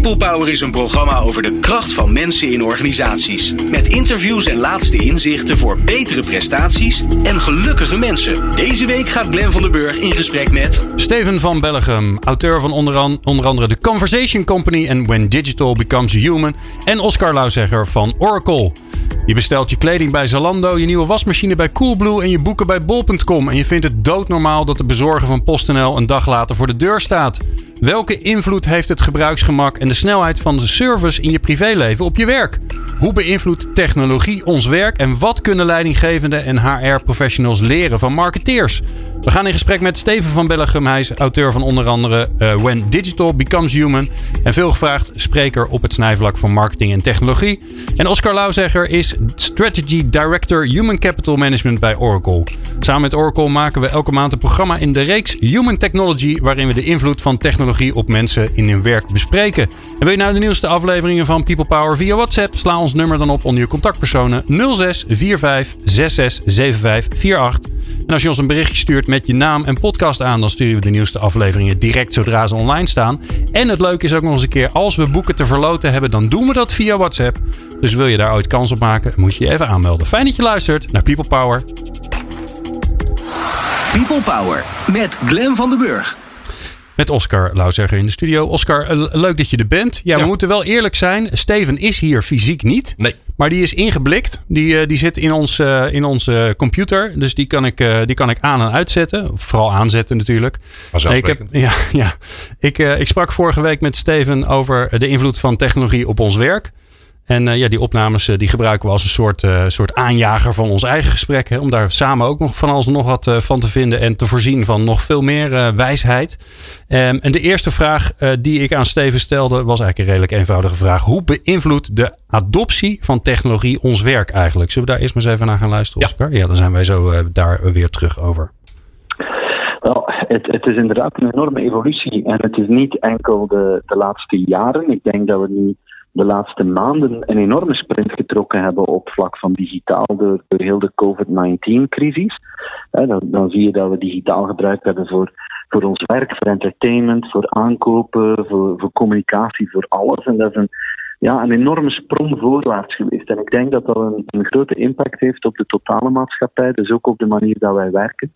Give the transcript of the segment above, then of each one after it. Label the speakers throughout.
Speaker 1: People Power is een programma over de kracht van mensen in organisaties. Met interviews en laatste inzichten voor betere prestaties en gelukkige mensen. Deze week gaat Glen van der Burg in gesprek met...
Speaker 2: Steven van Bellegem, auteur van onder, an- onder andere The Conversation Company en When Digital Becomes Human. En Oscar Lauzegger van Oracle. Je bestelt je kleding bij Zalando, je nieuwe wasmachine bij Coolblue en je boeken bij bol.com. En je vindt het doodnormaal dat de bezorger van PostNL een dag later voor de deur staat. Welke invloed heeft het gebruiksgemak en de snelheid van de service in je privéleven op je werk? Hoe beïnvloedt technologie ons werk en wat kunnen leidinggevenden en HR-professionals leren van marketeers? We gaan in gesprek met Steven van Bellegem. Hij is auteur van onder andere eh, When Digital Becomes Human. En veel gevraagd spreker op het snijvlak van marketing en technologie. En Oscar Lauzegger is Strategy Director Human Capital Management bij Oracle. Samen met Oracle maken we elke maand een programma in de reeks Human Technology. Waarin we de invloed van technologie op mensen in hun werk bespreken. En wil je nou de nieuwste afleveringen van People Power via WhatsApp? Sla ons nummer dan op onder je contactpersonen 06 45 66 75 48. En als je ons een berichtje stuurt met je naam en podcast aan, dan sturen we de nieuwste afleveringen direct zodra ze online staan. En het leuke is ook nog eens een keer, als we boeken te verloten hebben, dan doen we dat via WhatsApp. Dus wil je daar ooit kans op maken, moet je je even aanmelden. Fijn dat je luistert naar People Power.
Speaker 1: People Power met Glen van der Burg.
Speaker 2: Met Oscar Lauzegger in de studio. Oscar, eh, leuk dat je er bent. Ja, we
Speaker 3: Ja.
Speaker 2: moeten wel eerlijk zijn. Steven is hier fysiek niet.
Speaker 3: Nee.
Speaker 2: Maar die is ingeblikt. Die, eh, die zit in, ons, eh, in onze computer. Dus die kan, ik, eh, die kan ik aan en uitzetten. Vooral aanzetten natuurlijk. Nee, ik, heb, ja, ja. Ik, ik sprak vorige week met Steven over de invloed van technologie op ons werk. En eh, ja, die opnames eh, die gebruiken we als een soort, eh, soort aanjager van ons eigen gesprek. Hè, om daar samen ook nog van alles nog wat van te vinden. En te voorzien van nog veel meer wijsheid. Ehm, en de eerste vraag die ik aan Steven stelde was eigenlijk een redelijk eenvoudige vraag. Hoe beïnvloedt de adoptie van technologie ons werk eigenlijk? Zullen we daar eerst maar eens even naar gaan luisteren,
Speaker 3: Ja.
Speaker 2: Oscar? Ja, dan zijn wij zo daar weer terug over.
Speaker 4: Wel, het, het is inderdaad een enorme evolutie. En het is niet enkel de, de laatste jaren. Ik denk dat we nu de laatste maanden een enorme sprint getrokken hebben op vlak van digitaal door, door heel de COVID-19-crisis. Eh, Dan, dan zie je dat we digitaal gebruikt hebben voor, voor ons werk, voor entertainment, voor aankopen, voor, voor communicatie, voor alles. En dat is een, ja, een enorme sprong voorwaarts geweest. En ik denk dat dat een, een grote impact heeft op de totale maatschappij, dus ook op de manier dat wij werken.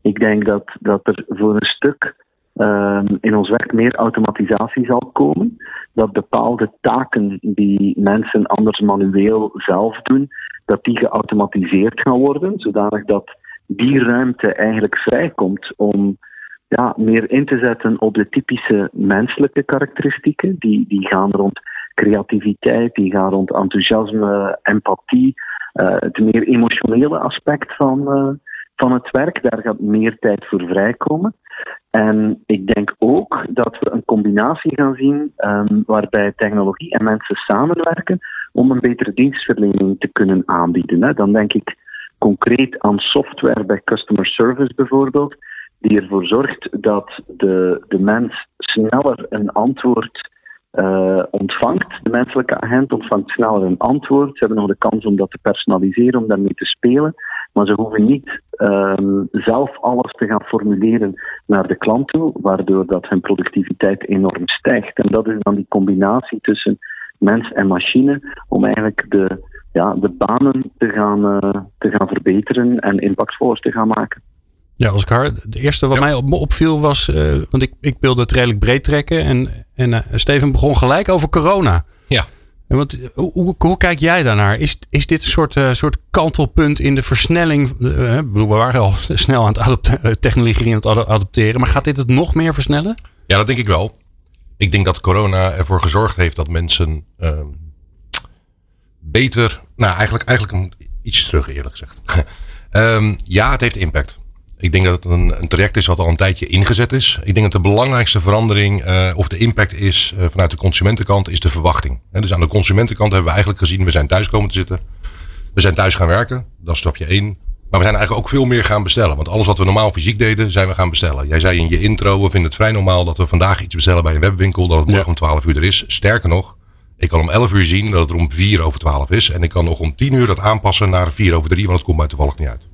Speaker 4: Ik denk dat, dat er voor een stuk in ons werk meer automatisatie zal komen. Dat bepaalde taken die mensen anders manueel zelf doen, dat die geautomatiseerd gaan worden, zodanig dat die ruimte eigenlijk vrijkomt om ja, meer in te zetten op de typische menselijke karakteristieken. Die, die gaan rond creativiteit, die gaan rond enthousiasme, empathie, eh, het meer emotionele aspect van, eh, van het werk. Daar gaat meer tijd voor vrijkomen. En ik denk ook dat we een combinatie gaan zien ehm, waarbij technologie en mensen samenwerken om een betere dienstverlening te kunnen aanbieden. Hè. Dan denk ik concreet aan software bij customer service bijvoorbeeld, die ervoor zorgt dat de, de mens sneller een antwoord eh, ontvangt. De menselijke agent ontvangt sneller een antwoord. Ze hebben nog de kans om dat te personaliseren, om daarmee te spelen. Maar ze hoeven niet ehm, zelf alles te gaan formuleren naar de klant toe, waardoor dat hun productiviteit enorm stijgt. En dat is dan die combinatie tussen mens en machine, om eigenlijk de, ja, de banen te gaan, eh, te gaan verbeteren en impactvoller te gaan maken.
Speaker 2: Ja, Oscar, de eerste wat
Speaker 3: Ja.
Speaker 2: mij op, me opviel was, eh, want ik, ik wilde het redelijk breed trekken en, en eh, Steven begon gelijk over corona.
Speaker 3: Ja.
Speaker 2: Hoe, hoe, kijk jij daarnaar? Is, is dit een soort, eh, soort kantelpunt in de versnelling? ik bedoel, we waren al snel aan het adopte- eh, technologie aan het ado- adopteren, maar gaat dit het nog meer versnellen?
Speaker 3: Ja, dat denk ik wel. Ik denk dat corona ervoor gezorgd heeft dat mensen ehm, beter. Nou, eigenlijk, eigenlijk ietsje terug, eerlijk gezegd. Ehm, ja, het heeft impact. Ik denk dat het een, een traject is wat al een tijdje ingezet is. Ik denk dat de belangrijkste verandering eh, of de impact is eh, vanuit de consumentenkant, is de verwachting. Dus aan de consumentenkant hebben we eigenlijk gezien, we zijn thuis komen te zitten. We zijn thuis gaan werken, dat is stapje één. Maar we zijn eigenlijk ook veel meer gaan bestellen. Want alles wat we normaal fysiek deden, zijn we gaan bestellen. Jij zei in je intro, we vinden het vrij normaal dat we vandaag iets bestellen bij een webwinkel. Dat het morgen
Speaker 2: Ja.
Speaker 3: om 12 uur er is. Sterker nog, ik kan om 11 uur zien dat het er om 4 over 12 is. En ik kan nog om 10 uur dat aanpassen naar 4 over 3, want het komt mij toevallig niet uit.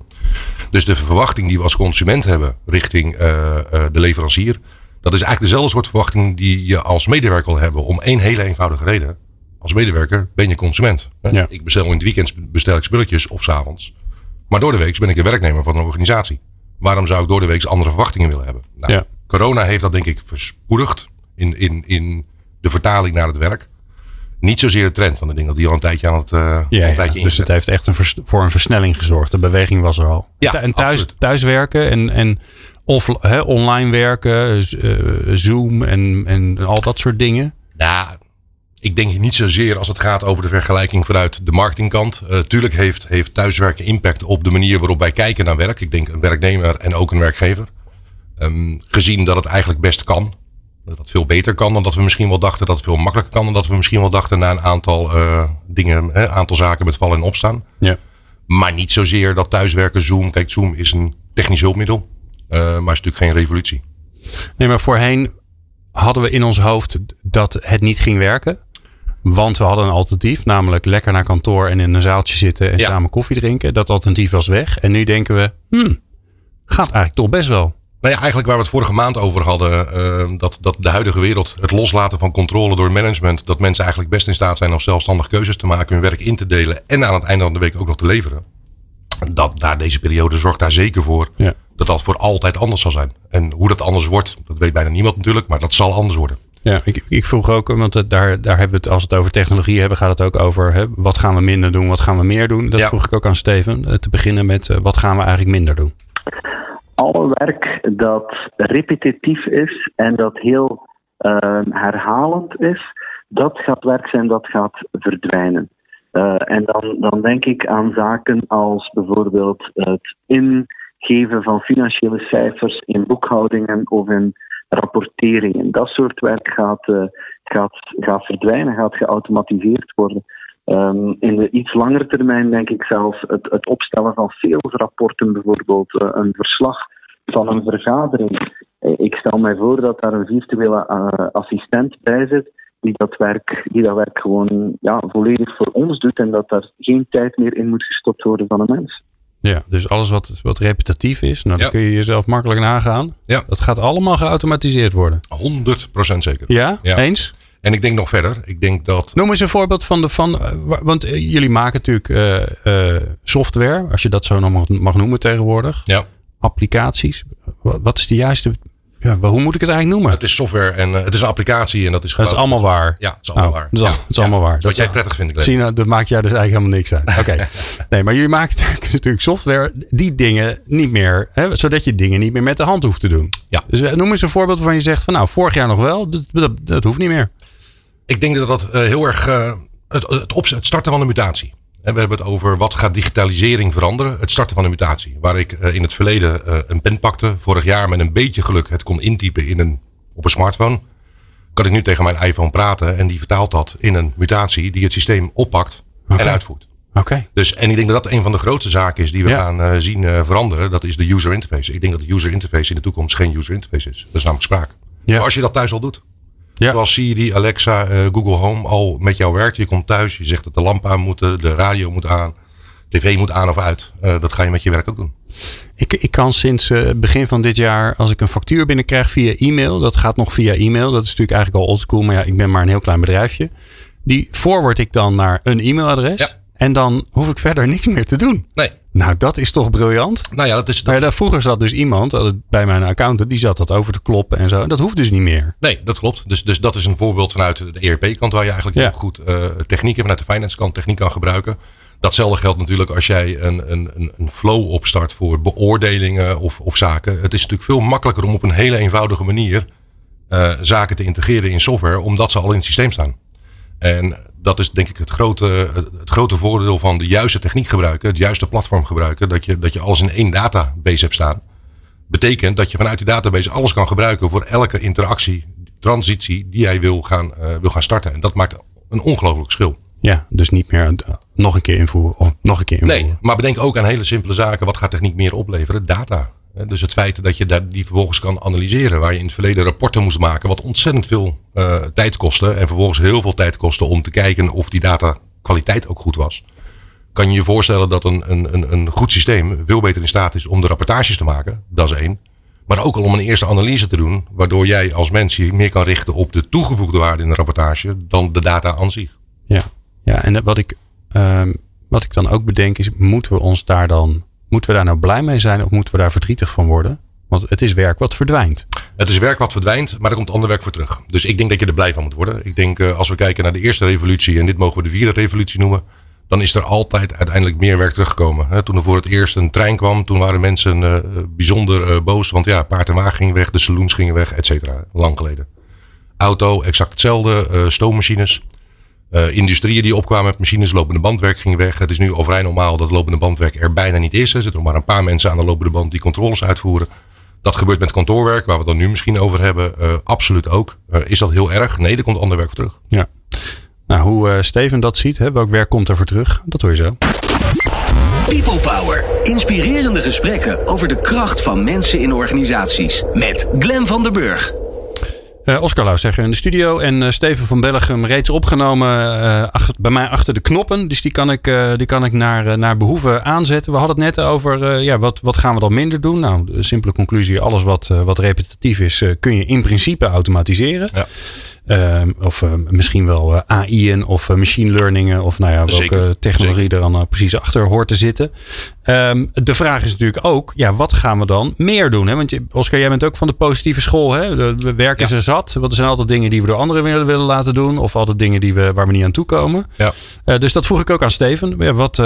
Speaker 3: Dus de verwachting die we als consument hebben richting de leverancier, dat is eigenlijk dezelfde soort verwachting die je als medewerker wil hebben. Om één hele eenvoudige reden. Als medewerker ben je consument. Ja. Ik bestel in het weekend bestel ik spulletjes of s'avonds. Maar door de week ben ik een werknemer van een organisatie. Waarom zou ik door de week andere verwachtingen willen hebben? Nou, ja. Corona heeft dat denk ik verspoedigd in, in, in de vertaling naar het werk. Niet zozeer de trend, want ik denk dat die al een tijdje aan het uh,
Speaker 2: ja, een tijdje Dus het heeft echt een voor een versnelling gezorgd. De beweging was er al. Ja, en thuis, thuiswerken en, en of online werken, uh, Zoom en, en al dat soort dingen.
Speaker 3: Nou, ik denk niet zozeer als het gaat over de vergelijking vanuit de marketingkant. Uh, tuurlijk heeft, heeft thuiswerken impact op de manier waarop wij kijken naar werk. Ik denk een werknemer en ook een werkgever. Um, gezien dat het eigenlijk best kan. Dat het veel beter kan dan dat we misschien wel dachten. Dat het veel makkelijker kan dan dat we misschien wel dachten na een aantal uh, dingen, een aantal zaken met vallen en opstaan. Ja. Maar niet zozeer dat thuiswerken, Zoom. Kijk, Zoom is een technisch hulpmiddel. Uh, maar is natuurlijk geen revolutie.
Speaker 2: Nee, maar voorheen hadden we in ons hoofd dat het niet ging werken. Want we hadden een alternatief, namelijk lekker naar kantoor en in een zaaltje zitten en samen koffie drinken. Dat alternatief was weg. En nu denken we, hmm, gaat eigenlijk toch best wel.
Speaker 3: Nou ja, eigenlijk waar we het vorige maand over hadden, uh, dat, dat de huidige wereld, het loslaten van controle door management, dat mensen eigenlijk best in staat zijn om zelfstandig keuzes te maken, hun werk in te delen en aan het einde van de week ook nog te leveren. Dat daar deze periode zorgt daar zeker voor ja. dat dat voor altijd anders zal zijn. En hoe dat anders wordt, dat weet bijna niemand natuurlijk, maar dat zal anders worden.
Speaker 2: Ja, ik, ik vroeg ook, want daar, daar hebben we het, als we het over technologie hebben, gaat het ook over hè, wat gaan we minder doen, wat gaan we meer doen. Dat vroeg ik ook aan Steven. Eh, te beginnen met wat gaan we eigenlijk minder doen?
Speaker 4: Alle werk dat repetitief is en dat heel uh, herhalend is, dat gaat werk zijn dat gaat verdwijnen. Uh, en dan, dan denk ik aan zaken als bijvoorbeeld het ingeven van financiële cijfers in boekhoudingen of in rapporteringen. Dat soort werk gaat, uh, gaat, gaat verdwijnen, gaat geautomatiseerd worden. Um, in de iets langere termijn denk ik zelfs het, het opstellen van salesrapporten, bijvoorbeeld uh, een verslag van een vergadering. Uh, ik stel mij voor dat daar een virtuele assistent bij zit die dat werk, die dat werk gewoon ja, volledig voor ons doet en dat daar geen tijd meer in moet gestopt worden van een mens.
Speaker 2: Ja, dus alles wat, wat repetitief is, nou, dan kun je jezelf makkelijk nagaan. Ja. Dat gaat allemaal geautomatiseerd worden.
Speaker 3: 100% zeker.
Speaker 2: Ja, eens?
Speaker 3: En ik denk nog verder. Ik denk dat.
Speaker 2: Noem eens een voorbeeld van de. Van, eh, want eh, jullie maken natuurlijk uh, uh, software, als je dat zo nog mag, mag noemen tegenwoordig. Ja. Applicaties. Wat is de juiste ja, hoe moet ik het eigenlijk noemen?
Speaker 3: Het is software en uh, het is een applicatie en dat is
Speaker 2: gewoon... Dat is allemaal waar?
Speaker 3: Ja, het is allemaal oh, waar.
Speaker 2: Dat is, ja. is allemaal waar.
Speaker 3: Wat jij prettig vindt.
Speaker 2: Nou, dat maakt jou dus eigenlijk helemaal niks uit. Oké. nee, maar jullie maken natuurlijk software die dingen niet meer... Hè, zodat je dingen niet meer met de hand hoeft te doen. Ja. Dus eh, noem eens een voorbeeld waarvan je zegt van nou, vorig jaar nog wel, dat, dat, dat hoeft niet meer.
Speaker 3: Ik denk dat dat uh, heel erg... Uh, het, het, het starten van de mutatie. En we hebben het over wat gaat digitalisering veranderen. Het starten van een mutatie. Waar ik uh, in het verleden een pen pakte. Vorig jaar met een beetje geluk het kon intypen in een, op een smartphone. Kan ik nu tegen mijn iPhone praten. En die vertaalt dat in een mutatie die het systeem oppakt okay. en uitvoert.
Speaker 2: Oké.
Speaker 3: Dus, en ik denk dat dat een van de grootste zaken is die we ja. gaan zien veranderen. Dat is de user interface. Ik denk dat de user interface in de toekomst geen user interface is. Dat is namelijk spraak. Ja. Maar als je dat thuis al doet. Ja. Zoals Siri, Alexa, uh, Google Home al met jou werkt. Je komt thuis, je zegt dat de lamp aan moet, de radio moet aan, tv moet aan of uit. Uh, dat ga je met je werk ook doen.
Speaker 2: Ik, ik kan sinds uh, begin van dit jaar, als ik een factuur binnenkrijg via e-mail, dat gaat nog via e-mail. Dat is natuurlijk eigenlijk al oldschool, maar ja, ik ben maar een heel klein bedrijfje. Die forward ik dan naar een e-mailadres. Ja. En dan hoef ik verder niks meer te doen.
Speaker 3: Nee.
Speaker 2: Nou, dat is toch briljant?
Speaker 3: Nou ja, dat is. Dat...
Speaker 2: Maar vroeger zat dus iemand bij mijn accountant, die zat dat over te kloppen en zo. Dat hoeft dus niet meer.
Speaker 3: Nee, dat klopt. Dus, dus dat is een voorbeeld vanuit de ERP-kant waar je eigenlijk heel goed uh, technieken vanuit de finance-kant techniek kan gebruiken. Datzelfde geldt natuurlijk als jij een, een, een flow opstart voor beoordelingen of, of zaken. Het is natuurlijk veel makkelijker om op een hele eenvoudige manier uh, zaken te integreren in software, omdat ze al in het systeem staan. En dat is denk ik het grote, het grote voordeel van de juiste techniek gebruiken, het juiste platform gebruiken, dat je, dat je alles in één database hebt staan. Betekent dat je vanuit die database alles kan gebruiken voor elke interactie, transitie die jij wil gaan, uh, wil gaan starten. En dat maakt een ongelooflijk verschil.
Speaker 2: Ja, dus niet meer nog een keer invoeren of nog een keer invoeren.
Speaker 3: Nee, maar bedenk ook aan hele simpele zaken. Wat gaat techniek meer opleveren? Data. Dus het feit dat je die vervolgens kan analyseren. Waar je in het verleden rapporten moest maken. Wat ontzettend veel uh, tijd kostte. En vervolgens heel veel tijd kostte om te kijken of die data kwaliteit ook goed was. kan je je voorstellen dat een, een, een, een goed systeem veel beter in staat is om de rapportages te maken. Dat is één. Maar ook al om een eerste analyse te doen, waardoor jij als mens je meer kan richten op de toegevoegde waarde in de rapportage dan de data aan zich.
Speaker 2: Ja, ja en wat ik, ehm, wat ik dan ook bedenk is, moeten we ons daar dan, moeten we daar nou blij mee zijn of moeten we daar verdrietig van worden? Want het is werk wat verdwijnt.
Speaker 3: Het is werk wat verdwijnt, maar er komt ander werk voor terug. Dus ik denk dat je er blij van moet worden. Ik denk uh, als we kijken naar de eerste revolutie, en dit mogen we de vierde revolutie noemen, dan is er altijd uiteindelijk meer werk teruggekomen. Toen er voor het eerst een trein kwam, toen waren mensen uh, bijzonder uh, boos. Want ja, paard en wagen gingen weg, de saloons gingen weg, et cetera. Lang geleden. Auto, exact hetzelfde. Uh, stoommachines. industrieën die opkwamen met machines, lopende bandwerk ging weg. Het is nu overal normaal dat lopende bandwerk er bijna niet is. Er zitten maar een paar mensen aan de lopende band die controles uitvoeren. Dat gebeurt met kantoorwerk, waar we het dan nu misschien over hebben. absoluut ook. is dat heel erg? Nee, er komt ander werk voor terug.
Speaker 2: Ja. Nou, hoe uh, Steven dat ziet, hè, welk werk komt er voor terug, dat hoor je zo.
Speaker 1: People Power. Inspirerende gesprekken over de kracht van mensen in organisaties. Met Glen van der Burg.
Speaker 2: Uh, Oscar Lau zeggen in de studio. En uh, Steven van Bellegem reeds opgenomen achter, bij mij achter de knoppen. Dus die kan ik, die kan ik naar, naar behoeven aanzetten. We hadden het net over ja, wat, wat gaan we dan minder doen. Nou, de simpele conclusie. Alles wat, wat repetitief is kun je in principe automatiseren. Ja. Uh, of uh, misschien wel uh, AI'en of machine learningen. Of nou ja, welke Zeker. technologie Zeker. er dan precies achter hoort te zitten. Um, de vraag is natuurlijk ook, ja, wat gaan we dan meer doen? Hè? Want je, Oscar, jij bent ook van de positieve school. Hè? De, de werk is ja. er zat. Want er zijn altijd dingen die we door anderen willen, willen laten doen. Of altijd dingen die we, waar we niet aan toe komen. Ja. dus dat vroeg ik ook aan Steven. Ja, wat,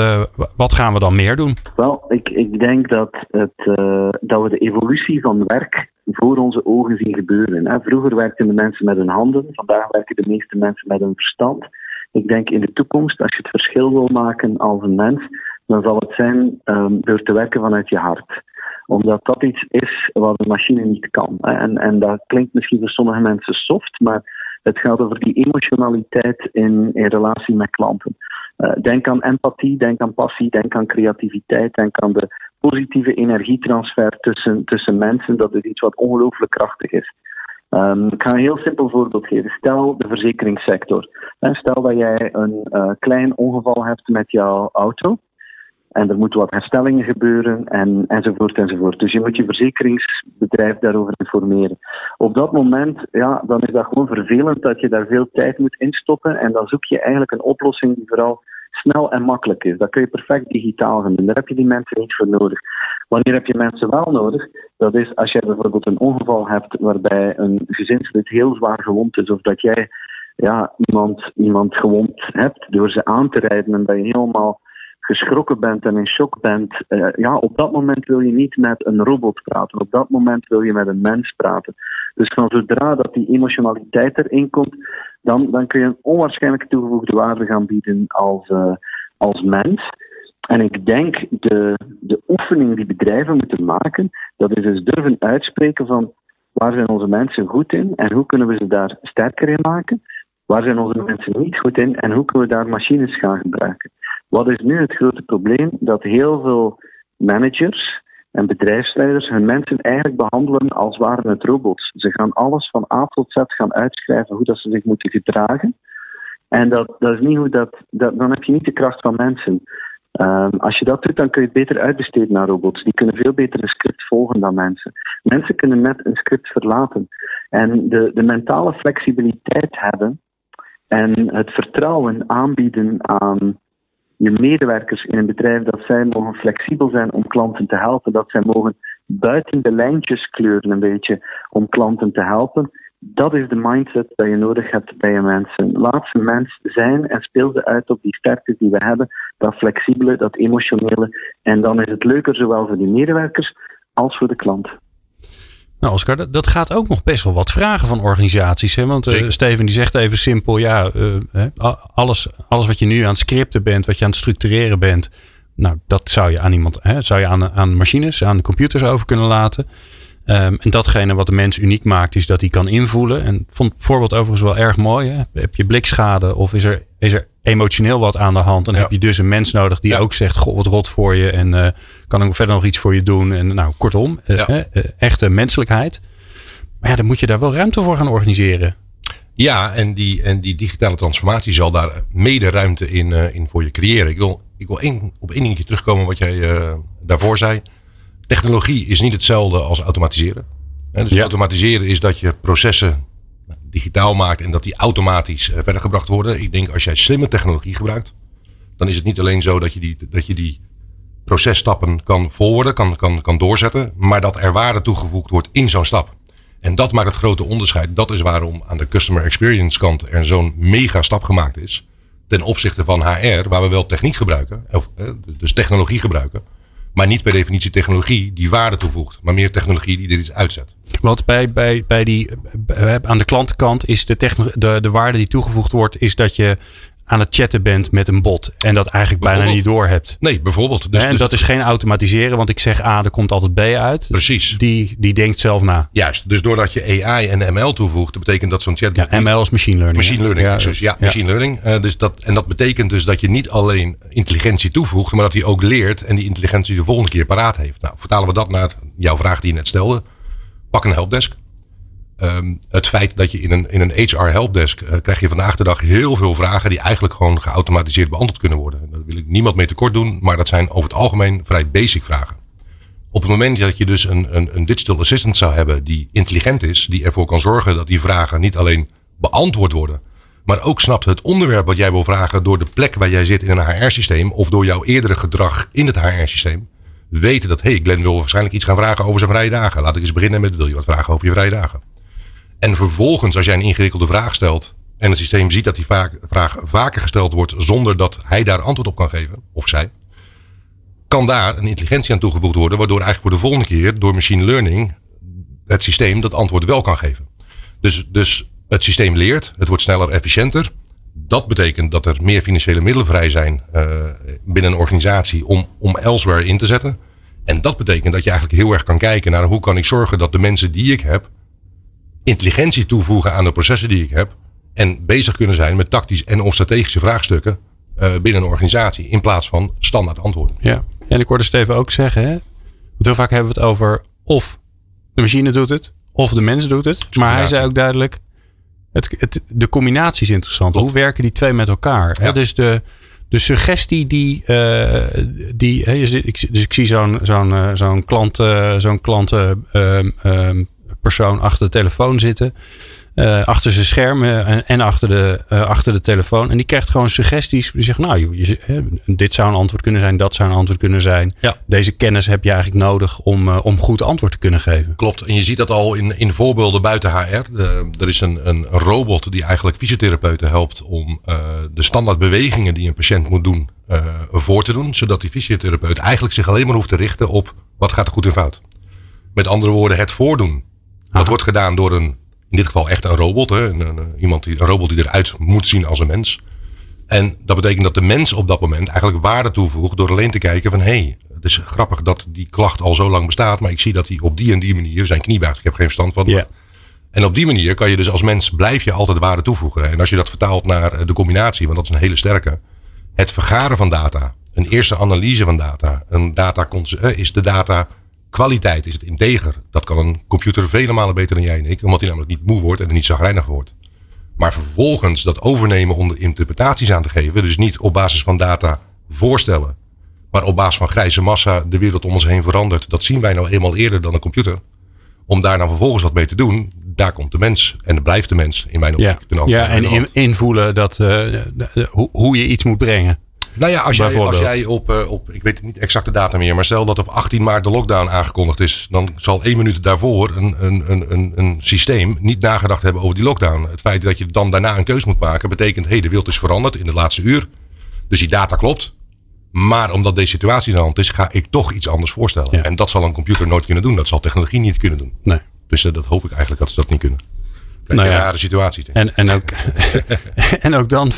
Speaker 2: wat gaan we dan meer doen?
Speaker 4: Wel, ik, ik denk dat, het, dat we de evolutie van werk voor onze ogen zien gebeuren. Vroeger werkten de mensen met hun handen, vandaag werken de meeste mensen met hun verstand. Ik denk in de toekomst, als je het verschil wil maken als een mens, dan zal het zijn um, door te werken vanuit je hart omdat dat iets is wat een machine niet kan. En, en dat klinkt misschien voor sommige mensen soft, maar het gaat over die emotionaliteit in, relatie met klanten. Uh, denk aan empathie, denk aan passie, denk aan creativiteit, denk aan de positieve energietransfer tussen, tussen mensen. Dat is iets wat ongelooflijk krachtig is. Um, ik ga een heel simpel voorbeeld geven. Stel de verzekeringssector. Stel dat jij een uh, klein ongeval hebt met jouw auto. En er moeten wat herstellingen gebeuren en, enzovoort enzovoort. Dus je moet je verzekeringsbedrijf daarover informeren. Op dat moment, ja, dan is dat gewoon vervelend dat je daar veel tijd moet instoppen. En dan zoek je eigenlijk een oplossing die vooral snel en makkelijk is. Dat kun je perfect digitaal doen. Daar heb je die mensen niet voor nodig. Wanneer heb je mensen wel nodig? Dat is als jij bijvoorbeeld een ongeval hebt waarbij een gezinslid heel zwaar gewond is, of dat jij ja, iemand, iemand gewond hebt door ze aan te rijden en dat je helemaal geschrokken bent en in shock bent, uh, ja, op dat moment wil je niet met een robot praten. Op dat moment wil je met een mens praten. Dus van zodra dat die emotionaliteit erin komt, dan, dan kun je een onwaarschijnlijk toegevoegde waarde gaan bieden als, uh, als mens. En ik denk de, de oefening die bedrijven moeten maken, dat is dus durven uitspreken van waar zijn onze mensen goed in en hoe kunnen we ze daar sterker in maken. Waar zijn onze mensen niet goed in en hoe kunnen we daar machines gaan gebruiken? Wat is nu het grote probleem? Dat heel veel managers en bedrijfsleiders hun mensen eigenlijk behandelen als waren het robots. Ze gaan alles van A tot Z gaan uitschrijven hoe dat ze zich moeten gedragen. En dat, dat is niet hoe dat, dan heb je niet de kracht van mensen. Um, als je dat doet, dan kun je het beter uitbesteden naar robots. Die kunnen veel beter een script volgen dan mensen. Mensen kunnen net een script verlaten. En de, de mentale flexibiliteit hebben en het vertrouwen aanbieden aan je medewerkers in een bedrijf, dat zij mogen flexibel zijn om klanten te helpen, dat zij mogen buiten de lijntjes kleuren een beetje om klanten te helpen. Dat is de mindset dat je nodig hebt bij je mensen. Laat ze mens zijn en speel ze uit op die sterkte die we hebben, dat flexibele, dat emotionele. En dan is het leuker zowel voor die medewerkers als voor de klant.
Speaker 2: Nou, Oscar, dat gaat ook nog best wel wat vragen van organisaties. Hè? Want uh, Steven die zegt even simpel: ja, uh, alles, alles wat je nu aan het scripten bent, wat je aan het structureren bent, nou, dat zou je aan iemand, hè, zou je aan, aan machines, aan de computers over kunnen laten. Um, en datgene wat de mens uniek maakt, is dat hij kan invoelen. En vond het voorbeeld overigens wel erg mooi. Hè? Heb je blikschade of is er, is er emotioneel wat aan de hand? Dan heb je dus een mens nodig die ook zegt: Goh, wat rot voor je. En uh, kan ik verder nog iets voor je doen? En nou, kortom, uh, uh, echte menselijkheid. Maar ja, dan moet je daar wel ruimte voor gaan organiseren.
Speaker 3: Ja, en die, en die digitale transformatie zal daar mede ruimte in, in voor je creëren. Ik wil ik wil één, op één dingetje terugkomen wat jij daarvoor zei. Technologie is niet hetzelfde als automatiseren. dus automatiseren is dat je processen digitaal maakt en dat die automatisch uh, verder gebracht worden. Ik denk als jij slimme technologie gebruikt, dan is het niet alleen zo dat je die, dat je die processtappen kan volgen, kan, kan, kan doorzetten, maar dat er waarde toegevoegd wordt in zo'n stap. En dat maakt het grote onderscheid. Dat is waarom aan de customer experience kant er zo'n mega stap gemaakt is. Ten opzichte van HR, waar we wel techniek gebruiken, of, dus technologie gebruiken. Maar niet per definitie technologie die waarde toevoegt, maar meer technologie die dit iets uitzet.
Speaker 2: Want bij, bij, bij die, aan de klantenkant is de, de, de waarde die toegevoegd wordt, is dat je aan het chatten bent met een bot. En dat eigenlijk bijna niet door hebt.
Speaker 3: Nee, bijvoorbeeld.
Speaker 2: Dus, en dus dat is geen automatiseren, want ik zeg A, er komt altijd B uit.
Speaker 3: Precies.
Speaker 2: Die, die denkt zelf na.
Speaker 3: Juist. Dus doordat je AI en ML toevoegt, dat betekent dat zo'n chat.
Speaker 2: Ja, ML is machine learning.
Speaker 3: Machine learning. Ja, dus, ja, machine learning. Uh, dus dat, en dat betekent dus dat je niet alleen intelligentie toevoegt, maar dat hij ook leert en die intelligentie de volgende keer paraat heeft. Nou, vertalen we dat naar jouw vraag die je net stelde. Pak een helpdesk. Um, het feit dat je in een, in een HR helpdesk uh, krijg je vandaag de dag heel veel vragen die eigenlijk gewoon geautomatiseerd beantwoord kunnen worden. Daar wil ik niemand mee tekort doen, maar dat zijn over het algemeen vrij basic vragen. Op het moment dat je dus een, een, een digital assistant zou hebben die intelligent is, die ervoor kan zorgen dat die vragen niet alleen beantwoord worden, maar ook snapt het onderwerp wat jij wil vragen door de plek waar jij zit in een HR-systeem of door jouw eerdere gedrag in het HR-systeem, weten dat, hé, hey, Glenn wil waarschijnlijk iets gaan vragen over zijn vrije dagen. Laat ik eens beginnen met, wil je wat vragen over je vrije dagen? En vervolgens, als jij een ingewikkelde vraag stelt en het systeem ziet dat die vraag vaker gesteld wordt zonder dat hij daar antwoord op kan geven, of zij, kan daar een intelligentie aan toegevoegd worden, waardoor eigenlijk voor de volgende keer door machine learning het systeem dat antwoord wel kan geven. Dus, dus het systeem leert, het wordt sneller, efficiënter. Dat betekent dat er meer financiële middelen vrij zijn uh, binnen een organisatie om, om elsewhere in te zetten. En dat betekent dat je eigenlijk heel erg kan kijken naar hoe kan ik zorgen dat de mensen die ik heb, intelligentie toevoegen aan de processen die ik heb. En bezig kunnen zijn met tactisch en of strategische vraagstukken uh, binnen een organisatie. In plaats van standaard antwoorden.
Speaker 2: Ja, en ik hoorde Steven ook zeggen. Hè? Want heel vaak hebben we het over of de machine doet het. Of de mens doet het. Maar hij zei ook duidelijk. Het, het, de combinatie is interessant. Hoe werken die twee met elkaar? Ja. Hè? Dus de, de suggestie die. Uh, die dus ik zie zo'n zo'n uh, zo'n klant, uh, zo'n klant um, persoon achter de telefoon zitten. Uh, achter zijn scherm en, en achter, de, uh, achter de telefoon. En die krijgt gewoon suggesties. Die zegt, nou, je, je, dit zou een antwoord kunnen zijn, dat zou een antwoord kunnen zijn.
Speaker 3: Ja.
Speaker 2: Deze kennis heb je eigenlijk nodig om, uh, om goed antwoord te kunnen geven.
Speaker 3: Klopt. En je ziet dat al in, in voorbeelden buiten HR. De, er is een, een robot die eigenlijk fysiotherapeuten helpt om de standaard bewegingen die een patiënt moet doen, voor te doen. Zodat die fysiotherapeut eigenlijk zich alleen maar hoeft te richten op wat gaat er goed en fout. Met andere woorden, het voordoen dat wordt gedaan door een, in dit geval echt een robot. Hè? Een, een, iemand die, een robot die eruit moet zien als een mens. En dat betekent dat de mens op dat moment eigenlijk waarde toevoegt door alleen te kijken van hé, hey, het is grappig dat die klacht al zo lang bestaat, maar ik zie dat hij op die en die manier zijn knie buigt. Ik heb geen verstand van.
Speaker 2: Yeah.
Speaker 3: En op die manier kan je dus als mens blijf je altijd waarde toevoegen. En als je dat vertaalt naar de combinatie, want dat is een hele sterke. Het vergaren van data, een eerste analyse van data, een data is de data Kwaliteit is het integer. Dat kan een computer vele malen beter dan jij en ik. Omdat hij namelijk niet moe wordt en er niet zagrijnig wordt. Maar vervolgens dat overnemen om interpretaties aan te geven. Dus niet op basis van data voorstellen. Maar op basis van grijze massa de wereld om ons heen verandert. Dat zien wij nou eenmaal eerder dan een computer. Om daar nou vervolgens wat mee te doen. Daar komt de mens. En er blijft de mens in mijn optiek.
Speaker 2: Ja, ja en invoelen dat, uh, hoe je iets moet brengen.
Speaker 3: Nou ja, als jij, als jij op, uh, op, ik weet niet exact de data meer, maar stel dat op 18 maart de lockdown aangekondigd is, dan zal één minuut daarvoor een, een, een, een, systeem niet nagedacht hebben over die lockdown. Het feit dat je dan daarna een keuze moet maken, betekent, hé, hey, de wereld is veranderd in de laatste uur. Dus die data klopt. Maar omdat deze situatie in de hand is, ga ik toch iets anders voorstellen. En dat zal een computer nooit kunnen doen. Dat zal technologie niet kunnen doen.
Speaker 2: Nee.
Speaker 3: Dus uh, dat hoop ik eigenlijk dat ze dat niet kunnen. Nou ja, rare situatie.
Speaker 2: En, en, ook, en ook dan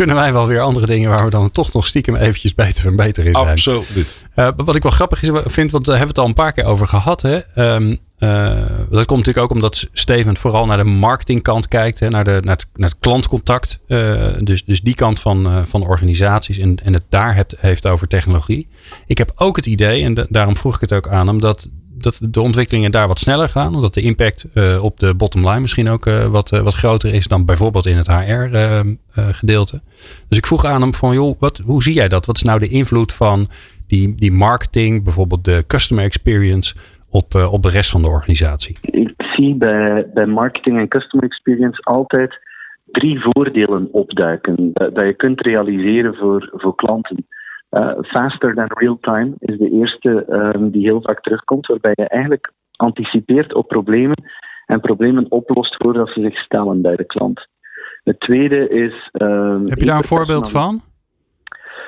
Speaker 2: kunnen wij wel weer andere dingen waar we dan toch nog stiekem eventjes beter en beter in zijn.
Speaker 3: Absoluut.
Speaker 2: Uh, wat ik wel grappig is, vind, want daar hebben we het al een paar keer over gehad. Hè? Um, uh, dat komt natuurlijk ook omdat Steven vooral naar de marketingkant kijkt, hè? Naar, de, naar, het, naar het klantcontact. Uh, dus, dus die kant van, van organisaties en, en het daar hebt, heeft over technologie. Ik heb ook het idee, en de, daarom vroeg ik het ook aan hem, dat dat de ontwikkelingen daar wat sneller gaan. Omdat de impact op de bottom line misschien ook wat, wat groter is dan bijvoorbeeld in het HR-gedeelte. dus ik vroeg aan hem van, joh, wat, hoe zie jij dat? Wat is nou de invloed van die, die marketing, bijvoorbeeld de customer experience, op, op de rest van de organisatie?
Speaker 4: Ik zie bij, bij marketing en customer experience altijd drie voordelen opduiken dat, dat je kunt realiseren voor, voor klanten. Uh, faster than real time is de eerste um, die heel vaak terugkomt, waarbij je eigenlijk anticipeert op problemen en problemen oplost voordat ze zich stellen bij de klant. Het tweede is. Um,
Speaker 2: Heb je daar een voorbeeld van?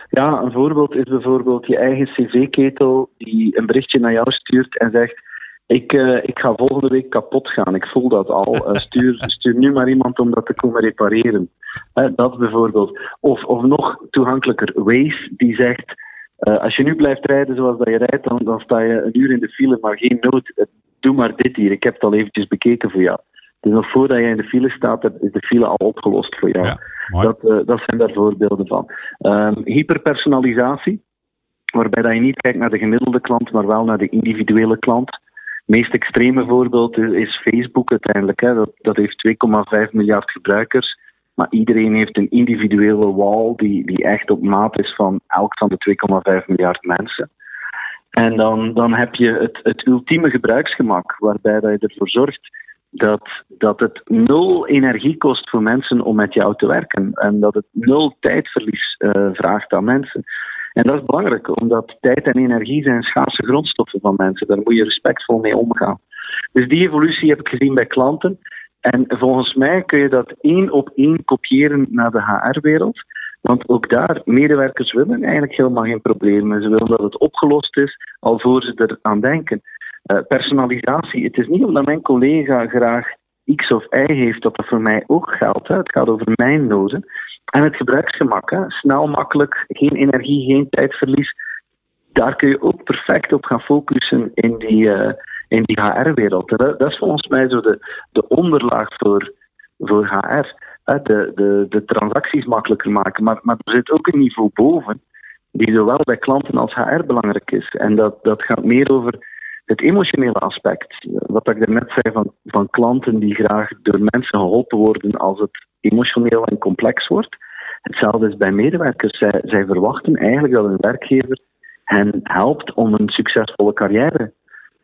Speaker 4: Ja, een voorbeeld is bijvoorbeeld je eigen cv-ketel die een berichtje naar jou stuurt en zegt ik, uh, ik ga volgende week kapot gaan. Ik voel dat al. Uh, stuur, stuur nu maar iemand om dat te komen repareren. Dat bijvoorbeeld. Of, of nog toegankelijker, Waze die zegt. als je nu blijft rijden zoals dat je rijdt, dan, dan sta je een uur in de file, maar geen nood. doe maar dit hier. Ik heb het al eventjes bekeken voor jou. Dus nog voordat je in de file staat, is de file al opgelost voor jou. Ja, dat, dat zijn daar voorbeelden van. Um, hyperpersonalisatie, waarbij dat je niet kijkt naar de gemiddelde klant, maar wel naar de individuele klant meest extreme voorbeeld is Facebook uiteindelijk. Hè. Dat, dat heeft 2,5 miljard gebruikers. Maar iedereen heeft een individuele wall die, die echt op maat is van elk van de 2,5 miljard mensen. En dan, dan heb je het, het ultieme gebruiksgemak, waarbij dat je ervoor zorgt dat, dat het nul energie kost voor mensen om met jou te werken. En dat het nul tijdverlies uh, vraagt aan mensen. En dat is belangrijk, omdat tijd en energie zijn schaarse grondstoffen van mensen. Daar moet je respectvol mee omgaan. Dus die evolutie heb ik gezien bij klanten. En volgens mij kun je dat één op één kopiëren naar de HR-wereld. Want ook daar, medewerkers willen eigenlijk helemaal geen problemen. Ze willen dat het opgelost is, alvorens ze eraan denken. Uh, personalisatie, het is niet omdat mijn collega graag X of Y heeft, dat dat voor mij ook geldt. Hè. Het gaat over mijn noden. En het gebruiksgemak, snel, makkelijk, geen energie, geen tijdverlies. Daar kun je ook perfect op gaan focussen in die, uh, in die HR-wereld. Dat, dat, is volgens mij zo de, de onderlaag voor, voor HR. De, de, de transacties makkelijker maken. Maar, maar er zit ook een niveau boven, die zowel bij klanten als HR belangrijk is. En dat, dat gaat meer over het emotionele aspect. Wat ik net zei van, van klanten die graag door mensen geholpen worden als het emotioneel en complex wordt. Hetzelfde is bij medewerkers. Zij, zij verwachten eigenlijk dat een werkgever hen helpt om een succesvolle carrière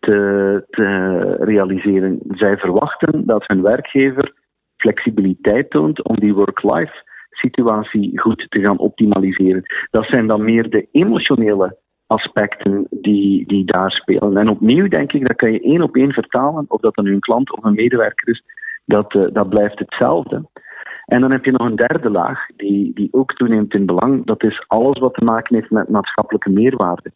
Speaker 4: te, te realiseren. Zij verwachten dat hun werkgever flexibiliteit toont om die work-life situatie goed te gaan optimaliseren. Dat zijn dan meer de emotionele aspecten die, die daar spelen. En opnieuw denk ik, dat kan je één op één vertalen, of dat dan een klant of een medewerker is, dat, uh, dat blijft hetzelfde. En dan heb je nog een derde laag, die, die ook toeneemt in belang. Dat is alles wat te maken heeft met maatschappelijke meerwaarde.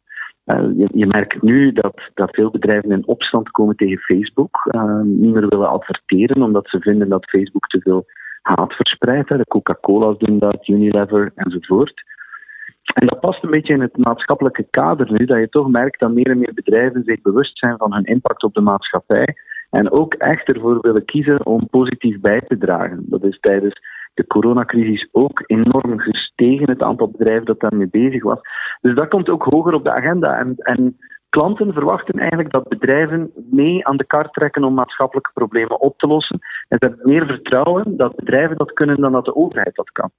Speaker 4: Uh, je, je, merkt nu dat, dat veel bedrijven in opstand komen tegen Facebook, uh, niet meer willen adverteren, omdat ze vinden dat Facebook te veel haat verspreidt. De Coca-Cola's doen dat, Unilever enzovoort. En dat past een beetje in het maatschappelijke kader nu, dat je toch merkt dat meer en meer bedrijven zich bewust zijn van hun impact op de maatschappij en ook echt ervoor willen kiezen om positief bij te dragen. Dat is tijdens de coronacrisis ook enorm gestegen, het aantal bedrijven dat daarmee bezig was. Dus dat komt ook hoger op de agenda. En, en klanten verwachten eigenlijk dat bedrijven mee aan de kar trekken om maatschappelijke problemen op te lossen. En ze hebben meer vertrouwen dat bedrijven dat kunnen dan dat de overheid dat kan.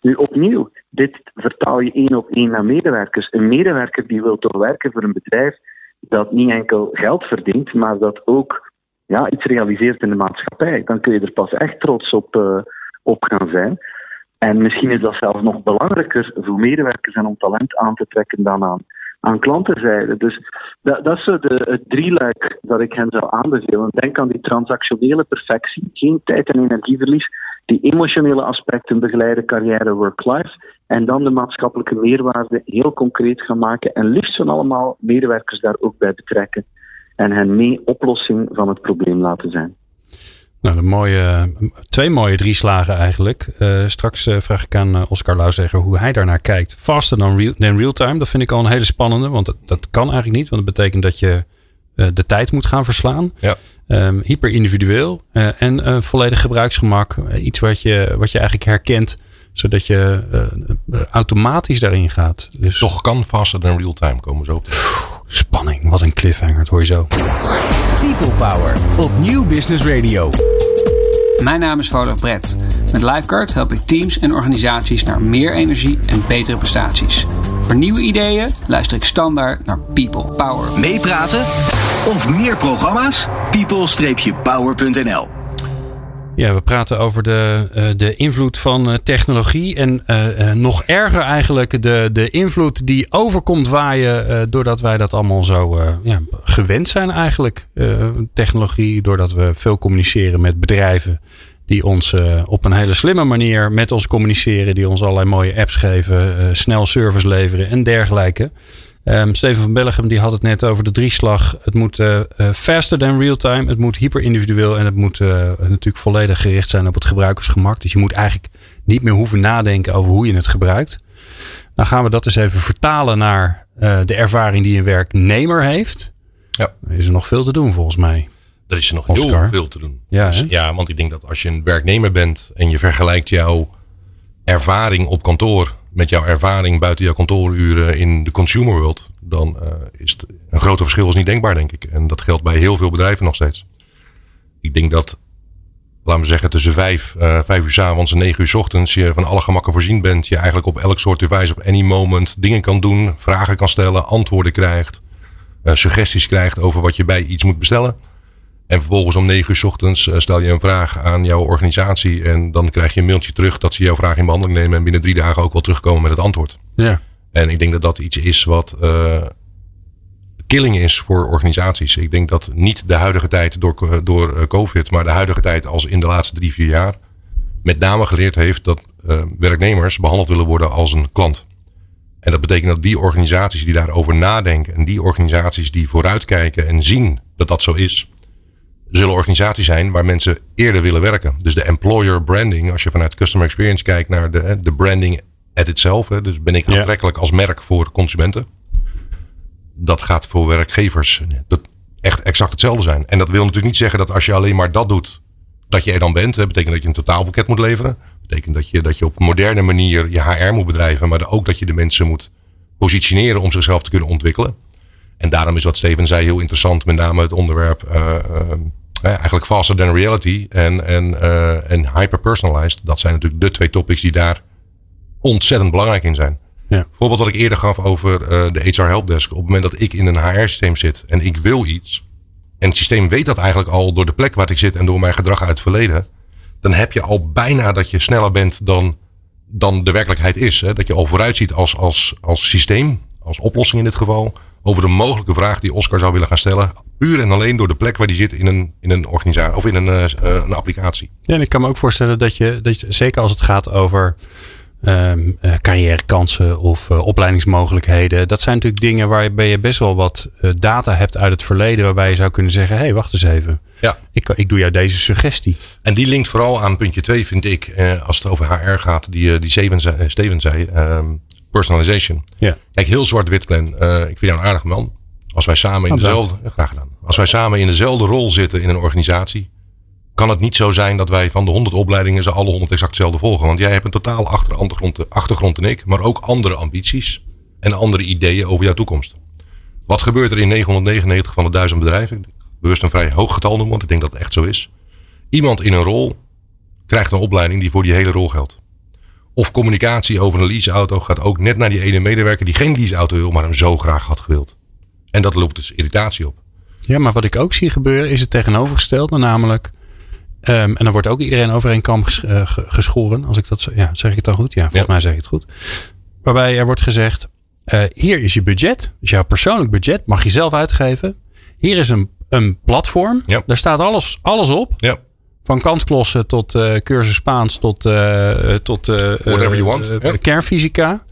Speaker 4: Nu opnieuw, dit vertaal je één op één naar medewerkers. Een medewerker die wil toch werken voor een bedrijf dat niet enkel geld verdient, maar dat ook ja, iets realiseert in de maatschappij. Dan kun je er pas echt trots op, uh, op gaan zijn. En misschien is dat zelfs nog belangrijker voor medewerkers en om talent aan te trekken dan aan, aan klantenzijde. Dus dat, dat is de, het drieluik dat ik hen zou aanbevelen. Denk aan die transactionele perfectie, geen tijd- en energieverlies, die emotionele aspecten begeleiden, carrière, work-life. En dan de maatschappelijke meerwaarde heel concreet gaan maken. En liefst van allemaal medewerkers daar ook bij betrekken. En hen mee oplossing van het probleem laten zijn.
Speaker 2: Nou, een mooie, twee mooie drie slagen eigenlijk. Uh, straks uh, vraag ik aan uh, Oscar Lauwzegger hoe hij daarnaar kijkt. Faster dan real, than real time, dat vind ik al een hele spannende. Want dat, dat kan eigenlijk niet. Want dat betekent dat je de tijd moet gaan verslaan.
Speaker 3: Ja.
Speaker 2: Um, hyper individueel en volledig gebruiksgemak. iets wat je, wat je eigenlijk herkent Zodat je uh, automatisch daarin gaat.
Speaker 3: Dus... Toch kan faster dan real time komen zo.
Speaker 2: Spanning, wat een cliffhanger, dat hoor je zo.
Speaker 1: People Power op Nieuw Business Radio.
Speaker 5: Mijn naam is Volof Brett. Met Lifeguard help ik teams en organisaties naar meer energie en betere prestaties. Voor nieuwe ideeën luister ik standaard naar People Power.
Speaker 1: Meepraten of meer programma's? people-power.nl
Speaker 2: ja, we praten over de, uh, de invloed van uh, technologie. En uh, nog erger eigenlijk de, de invloed die overkomt waaien. doordat wij dat allemaal zo ja, gewend zijn eigenlijk. technologie, doordat we veel communiceren met bedrijven. Die ons op een hele slimme manier met ons communiceren. Die ons allerlei mooie apps geven. snel service leveren en dergelijke. Um, Steven van Bellegem die had het net over de drieslag. Het moet uh, faster than real time. Het moet hyper individueel. En het moet uh, natuurlijk volledig gericht zijn op het gebruikersgemak. Dus je moet eigenlijk niet meer hoeven nadenken over hoe je het gebruikt. Dan gaan we dat eens even vertalen naar de ervaring die een werknemer heeft. Ja. Dan is er nog veel te doen volgens mij.
Speaker 3: Er is er nog heel veel te doen. Ja, dus, ja, want ik denk dat als je een werknemer bent en je vergelijkt jouw ervaring op kantoor met jouw ervaring buiten jouw kantooruren in de consumer world, dan uh, is het een grote verschil is niet denkbaar, denk ik. En dat geldt bij heel veel bedrijven nog steeds. Ik denk dat, laten we zeggen, tussen vijf, uh, vijf uur s avonds en negen uur s ochtends je van alle gemakken voorzien bent. Je eigenlijk op elk soort device op any moment dingen kan doen, vragen kan stellen, antwoorden krijgt, uh, suggesties krijgt over wat je bij iets moet bestellen. En vervolgens om negen uur s ochtends eh, stel je een vraag aan jouw organisatie. En dan krijg je een mailtje terug dat ze jouw vraag in behandeling nemen. En binnen drie dagen ook wel terugkomen met het antwoord.
Speaker 2: Ja.
Speaker 3: En ik denk dat dat iets is wat uh, killing is voor organisaties. Ik denk dat niet de huidige tijd door, door eh, COVID, maar de huidige tijd als in de laatste drie, vier jaar. Met name geleerd heeft dat uh, werknemers behandeld willen worden als een klant. En dat betekent dat die organisaties die daarover nadenken en die organisaties die vooruitkijken en zien dat dat zo is, zullen organisaties zijn waar mensen eerder willen werken. Dus de employer branding, als je vanuit customer experience kijkt naar de, de branding at itself. Hè, dus ben ik aantrekkelijk als merk voor consumenten. Dat gaat voor werkgevers dat echt exact hetzelfde zijn. En dat wil natuurlijk niet zeggen dat als je alleen maar dat doet, dat je er dan bent. Dat betekent dat je een totaalpakket moet leveren. Dat betekent dat je, dat je op een moderne manier je HR moet bedrijven. Maar ook dat je de mensen moet positioneren om zichzelf te kunnen ontwikkelen. En daarom is wat Steven zei heel interessant. Met name het onderwerp uh, uh, eigenlijk faster than reality en, en, en hyper-personalized. Dat zijn natuurlijk de twee topics die daar ontzettend belangrijk in zijn. Ja. Voorbeeld wat ik eerder gaf over de HR Helpdesk. Op het moment dat ik in een HR-systeem zit en ik wil iets. En het systeem weet dat eigenlijk al door de plek waar ik zit en door mijn gedrag uit het verleden. Dan heb je al bijna dat je sneller bent dan, dan de werkelijkheid is. Hè? Dat je al vooruit ziet als, als, als systeem, als oplossing in dit geval over de mogelijke vraag die Oscar zou willen gaan stellen. Puur en alleen door de plek waar die zit in een, in een organisatie of in een, uh, een applicatie.
Speaker 2: Ja, en ik kan me ook voorstellen dat je, dat je zeker als het gaat over um, uh, carrièrekansen of uh, opleidingsmogelijkheden. Dat zijn natuurlijk dingen waarbij je best wel wat data hebt uit het verleden. Waarbij je zou kunnen zeggen, hé, hey, wacht eens even. Ja. Ik, ik doe jou deze suggestie.
Speaker 3: En die linkt vooral aan puntje 2, vind ik, als het over HR gaat, die, die Steven zei. Steven zei um, personalization. Ja. Kijk, heel zwart-wit, Glenn. Uh, ik vind jou een aardige man. Als wij samen in oh, dezelfde, graag gedaan. Als wij samen in dezelfde rol zitten in een organisatie, kan het niet zo zijn dat wij van de 100 opleidingen ze alle 100 exact hetzelfde volgen. Want jij hebt een totaal achtergrond, achtergrond dan ik, maar ook andere ambities en andere ideeën over jouw toekomst. Wat gebeurt er in 999 van de 1000 bedrijven? Bewust een vrij hoog getal noemen, want ik denk dat het echt zo is. Iemand in een rol krijgt een opleiding die voor die hele rol geldt. Of communicatie over een leaseauto gaat ook net naar die ene medewerker die geen leaseauto wil, maar hem zo graag had gewild. En dat loopt dus irritatie op.
Speaker 2: Ja, maar wat ik ook zie gebeuren is het tegenovergestelde, namelijk. Um, en dan wordt ook iedereen over een kam uh, geschoren. Als ik dat zo, ja, zeg ik het dan goed? Ja, volgens ja. mij zeg ik het goed. Waarbij er wordt gezegd: uh, hier is je budget, dus jouw persoonlijk budget, mag je zelf uitgeven. Hier is een, een platform, ja. daar staat alles, alles op. Ja. Van kantklossen tot uh, cursus Spaans tot, uh, tot uh,
Speaker 3: Whatever you want.
Speaker 2: kernfysica.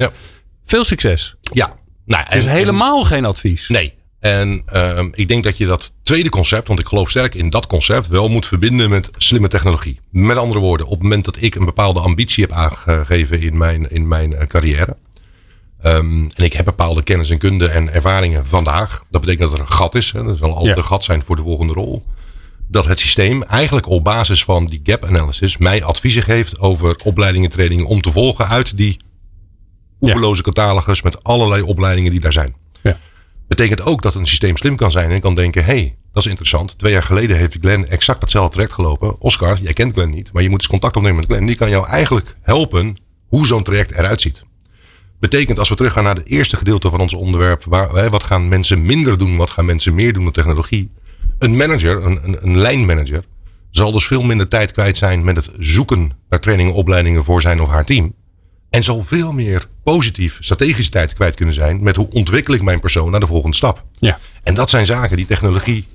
Speaker 2: Veel succes.
Speaker 3: Ja.
Speaker 2: Nou, dus helemaal geen advies.
Speaker 3: Nee. En uh, ik denk dat je dat tweede concept, want ik geloof sterk in dat concept, wel moet verbinden met slimme technologie. Met andere woorden, op het moment dat ik een bepaalde ambitie heb aangegeven in mijn, in mijn carrière. Um, en ik heb bepaalde kennis en kunde en ervaringen vandaag. Dat betekent dat er een gat is. Hè. Er zal altijd ja. een gat zijn voor de volgende rol dat het systeem eigenlijk op basis van die gap analysis mij adviezen geeft over opleidingen, trainingen om te volgen uit die oeverloze catalogus met allerlei opleidingen die daar zijn.
Speaker 2: Ja.
Speaker 3: Betekent ook dat een systeem slim kan zijn en kan denken: hey, dat is interessant. Twee jaar geleden heeft Glenn exact datzelfde traject gelopen. Oscar, jij kent Glenn niet, maar je moet eens contact opnemen met Glenn. Die kan jou eigenlijk helpen hoe zo'n traject eruit ziet. Betekent als we teruggaan naar het eerste gedeelte van ons onderwerp, waar, wat gaan mensen minder doen, wat gaan mensen meer doen met technologie. Een manager, een, een, een lijnmanager, zal dus veel minder tijd kwijt zijn met het zoeken naar trainingen, opleidingen voor zijn of haar team. En zal veel meer positief strategische tijd kwijt kunnen zijn met hoe ontwikkel ik mijn persoon naar de volgende stap.
Speaker 2: Ja.
Speaker 3: En dat zijn zaken die technologie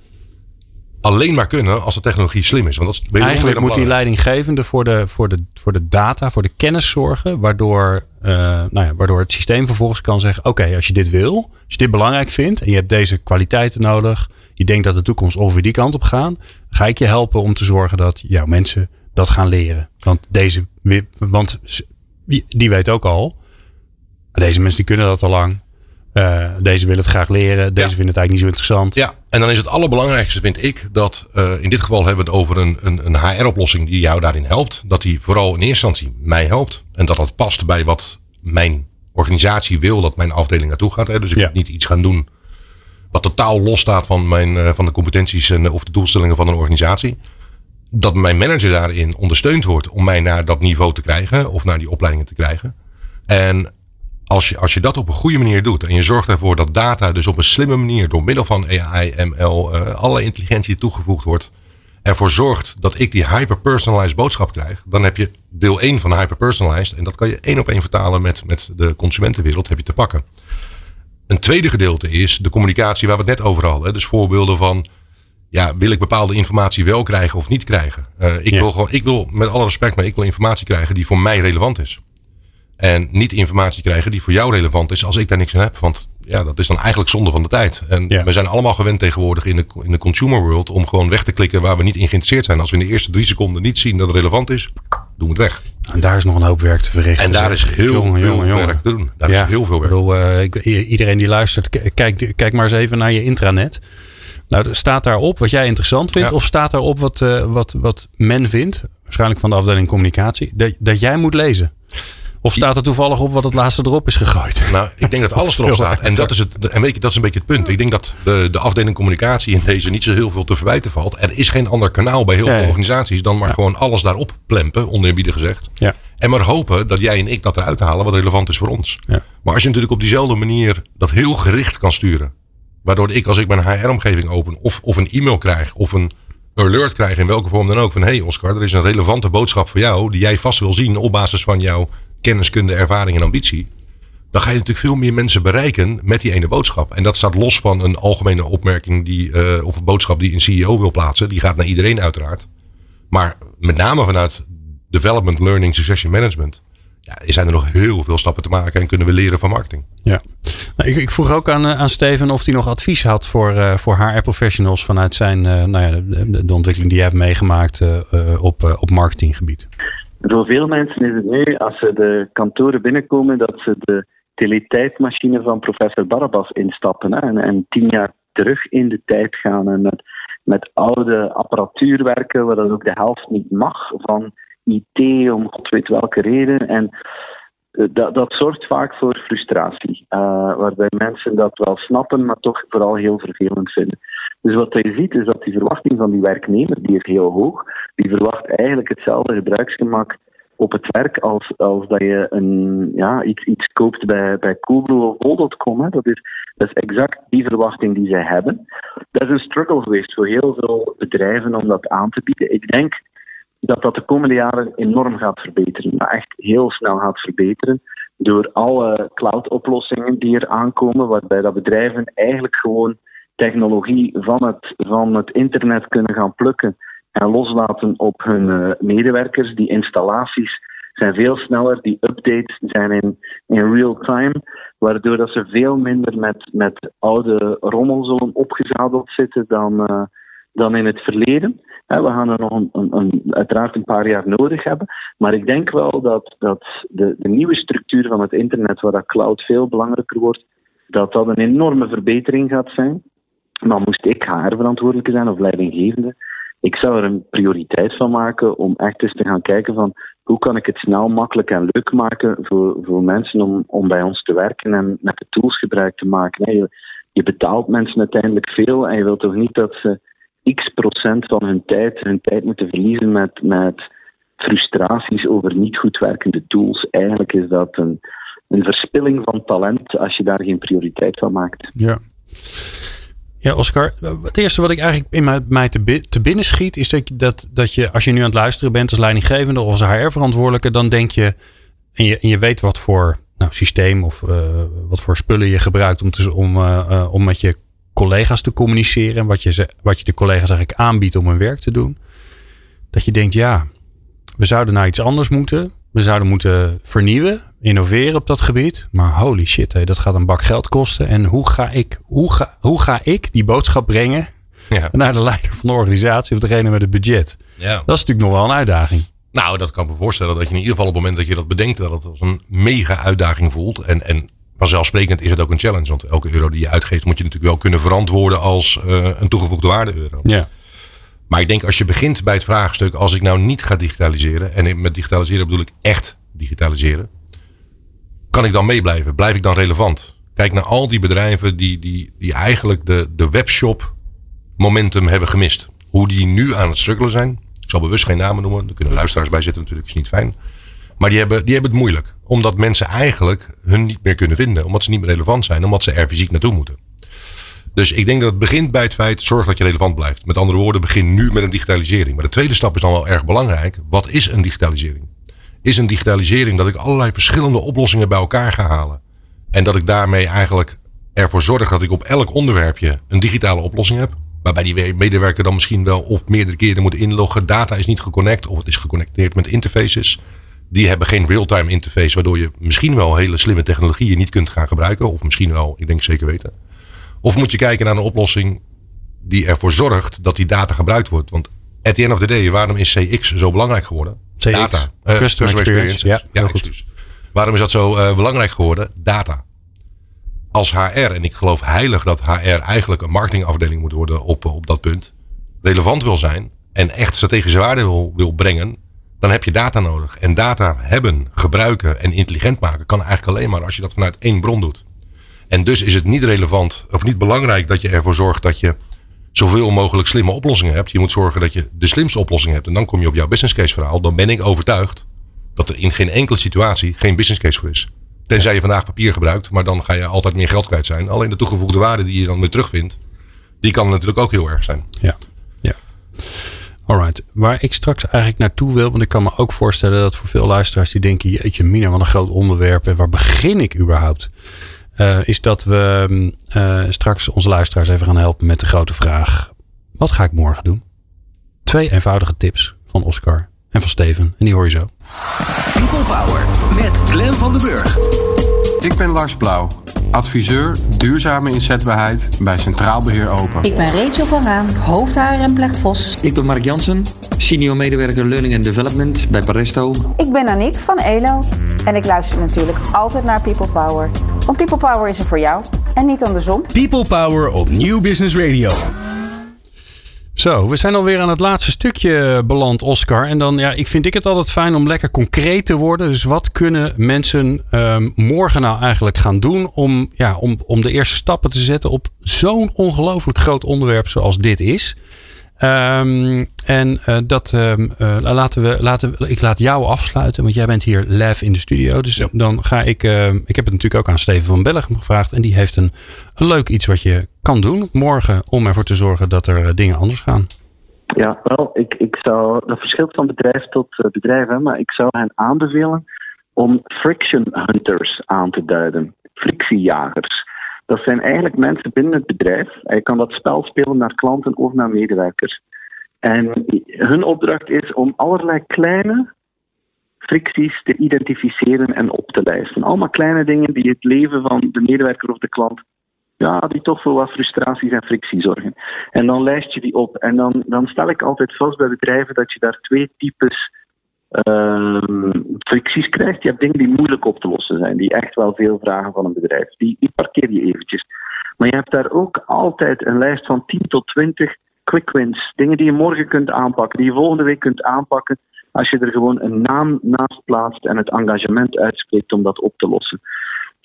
Speaker 3: alleen maar kunnen als de technologie slim is. Want dat is
Speaker 2: Eigenlijk moet die leidinggevende voor de, voor, de, voor de data, voor de kennis zorgen, waardoor, uh, nou ja, waardoor het systeem vervolgens kan zeggen: Oké, als je dit wil, als je dit belangrijk vindt en je hebt deze kwaliteiten nodig, je denkt dat de toekomst ongeveer die kant op gaat, ga ik je helpen om te zorgen dat jouw mensen dat gaan leren. Want deze, want die weet ook al, deze mensen die kunnen dat al lang. Uh, deze willen het graag leren. Deze vinden het eigenlijk niet zo interessant.
Speaker 3: Ja, en dan is het allerbelangrijkste, vind ik, dat uh, in dit geval hebben we het over een, een, een HR-oplossing die jou daarin helpt. Dat die vooral in eerste instantie mij helpt. En dat dat past bij wat mijn organisatie wil dat mijn afdeling naartoe gaat. Hè. Dus ik ja. moet niet iets gaan doen wat totaal los staat van, mijn, uh, van de competenties en, of de doelstellingen van een organisatie. Dat mijn manager daarin ondersteund wordt om mij naar dat niveau te krijgen of naar die opleidingen te krijgen. En als je, als je dat op een goede manier doet en je zorgt ervoor dat data dus op een slimme manier door middel van AI, ML, uh, alle intelligentie toegevoegd wordt, ervoor zorgt dat ik die hyper-personalized boodschap krijg, dan heb je deel 1 van hyper-personalized en dat kan je één op één vertalen met, met de consumentenwereld, heb je te pakken. Een tweede gedeelte is de communicatie waar we het net over hadden. Dus voorbeelden van, ja, wil ik bepaalde informatie wel krijgen of niet krijgen? Uh, ik, ja. wil gewoon, ik wil met alle respect, maar ik wil informatie krijgen die voor mij relevant is. En niet informatie krijgen die voor jou relevant is als ik daar niks aan heb. Want ja, dat is dan eigenlijk zonde van de tijd. En ja. we zijn allemaal gewend tegenwoordig in de, in de consumer world om gewoon weg te klikken waar we niet in geïnteresseerd zijn. Als we in de eerste drie seconden niet zien dat het relevant is, doen we het weg.
Speaker 2: En daar is nog een hoop werk te verrichten.
Speaker 3: En daar is heel jongen, veel jongen, werk te doen. Daar ja. is heel veel werk.
Speaker 2: Ik bedoel, uh, ik, iedereen die luistert, kijk, kijk maar eens even naar je intranet. Nou, staat daarop wat jij interessant vindt? Ja. Of staat daarop wat, uh, wat, wat men vindt, waarschijnlijk van de afdeling communicatie, dat, dat jij moet lezen? Of staat er toevallig op wat het laatste erop is gegooid?
Speaker 3: Nou, ik denk dat alles erop staat. En dat is, het, en weet je, dat is een beetje het punt. Ik denk dat de, de afdeling communicatie in deze niet zo heel veel te verwijten valt. Er is geen ander kanaal bij heel veel organisaties dan maar ja. gewoon alles daarop plempen, oneerbiedig gezegd.
Speaker 2: Ja.
Speaker 3: En maar hopen dat jij en ik dat eruit halen wat relevant is voor ons.
Speaker 2: Ja.
Speaker 3: Maar als je natuurlijk op diezelfde manier dat heel gericht kan sturen. Waardoor ik als ik mijn HR-omgeving open of, of een e-mail krijg of een alert krijg in welke vorm dan ook. Van hé hey Oscar, er is een relevante boodschap voor jou die jij vast wil zien op basis van jouw kenniskunde, ervaring en ambitie. Dan ga je natuurlijk veel meer mensen bereiken met die ene boodschap. En dat staat los van een algemene opmerking die, uh, of een boodschap die een CEO wil plaatsen. Die gaat naar iedereen uiteraard. Maar met name vanuit development, learning, succession management. Ja, zijn er nog heel veel stappen te maken en kunnen we leren van marketing.
Speaker 2: Ja, nou, ik, ik, vroeg ook aan, aan Steven of hij nog advies had voor, uh, voor HR professionals vanuit zijn, nou ja, de, de, ontwikkeling die hij heeft meegemaakt op, op marketinggebied.
Speaker 4: Voor veel mensen is het nu, als ze de kantoren binnenkomen, dat ze de teletijdmachine van professor Barabbas instappen hè, en, en, tien jaar terug in de tijd gaan en met, met oude apparatuur werken, waar dat ook de helft niet mag van IT, om god weet welke reden. En dat, dat zorgt vaak voor frustratie, uh, waarbij mensen dat wel snappen, maar toch vooral heel vervelend vinden. Dus wat je ziet is dat die verwachting van die werknemer, die is heel hoog. Die verwacht eigenlijk hetzelfde gebruiksgemak op het werk als, als dat je een, ja, iets, iets koopt bij, bij Coolblue of Bol.com. Dat is, dat is exact die verwachting die zij hebben. Dat is een struggle geweest voor heel veel bedrijven om dat aan te bieden. Ik denk dat dat de komende jaren enorm gaat verbeteren. Maar echt heel snel gaat verbeteren. Door alle cloud-oplossingen die er aankomen, waarbij dat bedrijven eigenlijk gewoon technologie van het, van het internet kunnen gaan plukken en loslaten op hun uh, medewerkers. Die installaties zijn veel sneller, die updates zijn in, in real time, waardoor dat ze veel minder met, met oude rommel zullen opgezadeld zitten dan, uh, dan in het verleden. we gaan er nog een, een, een, uiteraard een paar jaar nodig hebben. Maar ik denk wel dat, dat de, de nieuwe structuur van het internet, waar dat cloud veel belangrijker wordt, dat dat een enorme verbetering gaat zijn. Maar moest ik HR-verantwoordelijke zijn of leidinggevende, ik zou er een prioriteit van maken om echt eens te gaan kijken van hoe kan ik het snel, makkelijk en leuk maken voor, voor mensen om, om bij ons te werken en met de tools gebruik te maken. Je, je betaalt mensen uiteindelijk veel en je wilt toch niet dat ze x procent van hun tijd, hun tijd moeten verliezen met, met frustraties over niet goed werkende tools. Eigenlijk is dat een, een verspilling van talent als je daar geen prioriteit van maakt.
Speaker 2: Ja. Ja, Oscar. Het eerste wat ik eigenlijk in mij te, te binnen schiet, is dat dat, dat je, als je nu aan het luisteren bent als leidinggevende of als HR-verantwoordelijke, dan denk je, en je, en je weet wat voor nou, systeem of uh, wat voor spullen je gebruikt om, te, om, uh, uh, om met je collega's te communiceren en wat je, wat je de collega's eigenlijk aanbiedt om hun werk te doen. Dat je denkt, ja, we zouden naar iets anders moeten. We zouden moeten vernieuwen, innoveren op dat gebied. Maar holy shit, hé, dat gaat een bak geld kosten. En hoe ga ik, hoe ga, hoe ga ik die boodschap brengen ja. naar de leider van de organisatie of degene met het budget? Ja. Dat is natuurlijk nog wel een uitdaging.
Speaker 3: Nou, dat kan me voorstellen dat je in ieder geval op het moment dat je dat bedenkt, dat het als een mega uitdaging voelt. En, en vanzelfsprekend is het ook een challenge. Want elke euro die je uitgeeft, moet je natuurlijk wel kunnen verantwoorden als uh, een toegevoegde waarde euro.
Speaker 2: Ja.
Speaker 3: Maar ik denk als je begint bij het vraagstuk, als ik nou niet ga digitaliseren, en met digitaliseren bedoel ik echt digitaliseren, kan ik dan meeblijven? Blijf ik dan relevant? Kijk naar al die bedrijven die, die, die eigenlijk de, de webshop momentum hebben gemist. Hoe die nu aan het struggelen zijn. Ik zal bewust geen namen noemen. Er kunnen luisteraars bij zitten natuurlijk. is niet fijn. Maar die hebben, die hebben het moeilijk. Omdat mensen eigenlijk hun niet meer kunnen vinden. Omdat ze niet meer relevant zijn. Omdat ze er fysiek naartoe moeten. Dus ik denk dat het begint bij het feit, zorg dat je relevant blijft. Met andere woorden, begin nu met een digitalisering. Maar de tweede stap is dan wel erg belangrijk. Wat is een digitalisering? Is een digitalisering dat ik allerlei verschillende oplossingen bij elkaar ga halen. En dat ik daarmee eigenlijk ervoor zorg dat ik op elk onderwerpje een digitale oplossing heb. Waarbij die medewerker dan misschien wel of meerdere keren moet inloggen. Data is niet geconnect of het is geconnecteerd met interfaces. Die hebben geen real-time interface, waardoor je misschien wel hele slimme technologieën niet kunt gaan gebruiken. Of misschien wel, ik denk zeker weten. Of moet je kijken naar een oplossing die ervoor zorgt dat die data gebruikt wordt? Want at the end of the day, waarom is CX zo belangrijk geworden?
Speaker 2: CX, data. Uh, customer, experience.
Speaker 3: Ja, ja goed. Waarom is dat zo uh, belangrijk geworden? Data. Als HR, en ik geloof heilig dat HR eigenlijk een marketingafdeling moet worden op, op dat punt, relevant wil zijn en echt strategische waarde wil, wil brengen, dan heb je data nodig. En data hebben, gebruiken en intelligent maken kan eigenlijk alleen maar als je dat vanuit één bron doet. En dus is het niet relevant of niet belangrijk dat je ervoor zorgt dat je zoveel mogelijk slimme oplossingen hebt. Je moet zorgen dat je de slimste oplossing hebt. En dan kom je op jouw business case verhaal. Dan ben ik overtuigd dat er in geen enkele situatie geen business case voor is. Tenzij je vandaag papier gebruikt, maar dan ga je altijd meer geld kwijt zijn. Alleen de toegevoegde waarde die je dan weer terugvindt, die kan natuurlijk ook heel erg zijn.
Speaker 2: Ja, ja. Alright, waar ik straks eigenlijk naartoe wil, want ik kan me ook voorstellen dat voor veel luisteraars die denken, jeetje mina, wat een groot onderwerp en waar begin ik überhaupt? Uh, is dat we uh, straks onze luisteraars even gaan helpen met de grote vraag: wat ga ik morgen doen? Twee eenvoudige tips van Oscar en van Steven. En die hoor je zo.
Speaker 1: People Power met Glen van den Burg.
Speaker 6: Ik ben Lars Blauw, adviseur duurzame inzetbaarheid bij Centraal Beheer Open.
Speaker 7: Ik ben Rachel van Raan, hoofdhaar en Vos.
Speaker 8: Ik ben Mark Jansen, senior medewerker Learning and Development bij Paresto.
Speaker 9: Ik ben Aniek van ELO en ik luister natuurlijk altijd naar People Power. Want People Power is er voor jou en niet andersom.
Speaker 1: People Power op Nieuw Business Radio.
Speaker 2: Zo, we zijn alweer aan het laatste stukje beland, Oscar. En dan, ja, ik vind ik het altijd fijn om lekker concreet te worden. Dus wat kunnen mensen um, morgen nou eigenlijk gaan doen om, ja, om, om de eerste stappen te zetten op zo'n ongelooflijk groot onderwerp zoals dit is? Um, en uh, dat um, uh, laten we, laten we, ik laat jou afsluiten, want jij bent hier live in de studio. Dus ja. dan ga ik, uh, ik heb het natuurlijk ook aan Steven van Bellegem gevraagd. En die heeft een, een leuk iets wat je kan doen morgen om ervoor te zorgen dat er dingen anders gaan.
Speaker 4: Ja, wel, ik, ik zou, dat verschilt van bedrijf tot bedrijf, hè, maar ik zou hen aanbevelen om friction hunters aan te duiden. Frictiejagers. Dat zijn eigenlijk mensen binnen het bedrijf. Je kan dat spel spelen naar klanten of naar medewerkers. En hun opdracht is om allerlei kleine fricties te identificeren en op te lijsten. Allemaal kleine dingen die het leven van de medewerker of de klant, ja, die toch voor wat frustraties en frictie zorgen. En dan lijst je die op. En dan, dan stel ik altijd vast bij bedrijven dat je daar twee types uh, fricties krijgt. Je hebt dingen die moeilijk op te lossen zijn, die echt wel veel vragen van een bedrijf. Die, die parkeer je eventjes. Maar je hebt daar ook altijd een lijst van 10 tot 20 quick wins, dingen die je morgen kunt aanpakken, die je volgende week kunt aanpakken, als je er gewoon een naam naast plaatst en het engagement uitspreekt om dat op te lossen.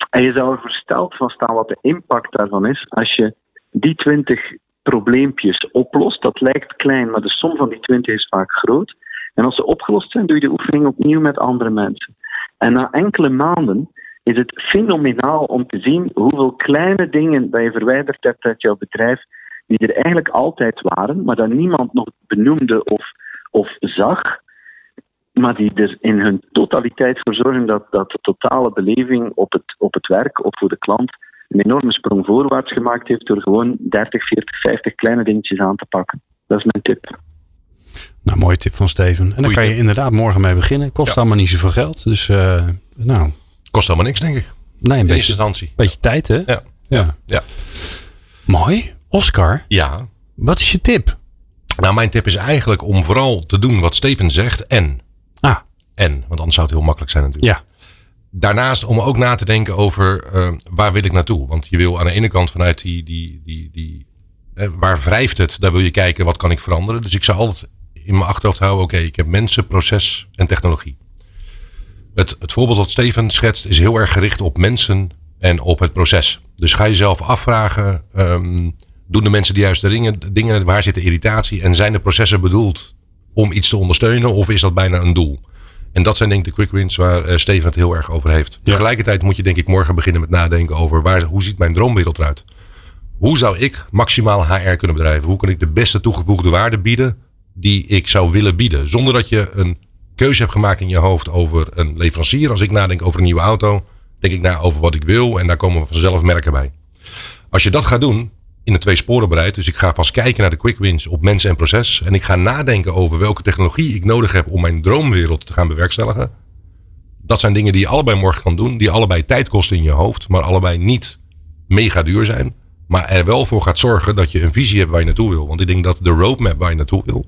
Speaker 4: En je zou er versteld van staan wat de impact daarvan is als je die 20 probleempjes oplost. Dat lijkt klein, maar de som van die 20 is vaak groot. En als ze opgelost zijn, doe je de oefening opnieuw met andere mensen. En na enkele maanden is het fenomenaal om te zien hoeveel kleine dingen dat je verwijderd hebt uit jouw bedrijf, die er eigenlijk altijd waren, maar dat niemand nog benoemde of, of zag, maar die er in hun totaliteit voor zorgen dat, dat de totale beleving op het, op het werk of voor de klant een enorme sprong voorwaarts gemaakt heeft door gewoon 30, 40, 50 kleine dingetjes aan te pakken. Dat is mijn tip.
Speaker 2: Nou, mooie tip van Steven. En daar kan je inderdaad morgen mee beginnen. Kost ja. allemaal niet zoveel geld. Dus, uh, nou.
Speaker 3: Kost allemaal niks, denk ik.
Speaker 2: Nee, een
Speaker 3: In
Speaker 2: beetje,
Speaker 3: instantie.
Speaker 2: beetje tijd, hè?
Speaker 3: Ja.
Speaker 2: Ja.
Speaker 3: ja. ja.
Speaker 2: Mooi. Oscar.
Speaker 3: Ja.
Speaker 2: Wat is je tip?
Speaker 3: Nou, mijn tip is eigenlijk om vooral te doen wat Steven zegt en.
Speaker 2: Ah.
Speaker 3: En, want anders zou het heel makkelijk zijn natuurlijk.
Speaker 2: Ja.
Speaker 3: Daarnaast om ook na te denken over uh, waar wil ik naartoe. Want je wil aan de ene kant vanuit die, die, die, die eh, waar wrijft het, daar wil je kijken wat kan ik veranderen. Dus ik zou altijd in mijn achterhoofd houden, oké, okay, ik heb mensen, proces en technologie. Het, het voorbeeld dat Steven schetst is heel erg gericht op mensen en op het proces. Dus ga jezelf afvragen, um, doen de mensen de juiste dingen, dingen, waar zit de irritatie en zijn de processen bedoeld om iets te ondersteunen of is dat bijna een doel? En dat zijn denk ik de quick wins waar uh, Steven het heel erg over heeft. Ja. Tegelijkertijd moet je denk ik morgen beginnen met nadenken over waar, hoe ziet mijn droomwereld eruit? Hoe zou ik maximaal HR kunnen bedrijven? Hoe kan ik de beste toegevoegde waarde bieden die ik zou willen bieden? Zonder dat je een keuze hebt gemaakt in je hoofd over een leverancier. Als ik nadenk over een nieuwe auto, denk ik na over wat ik wil en daar komen vanzelf merken bij. Als je dat gaat doen in een twee sporen bereid, dus ik ga vast kijken naar de quick wins op mensen en proces en ik ga nadenken over welke technologie ik nodig heb om mijn droomwereld te gaan bewerkstelligen. Dat zijn dingen die je allebei morgen kan doen, die allebei tijd kosten in je hoofd, maar allebei niet mega duur zijn. Maar er wel voor gaat zorgen dat je een visie hebt waar je naartoe wil. Want ik denk dat de roadmap waar je naartoe wil.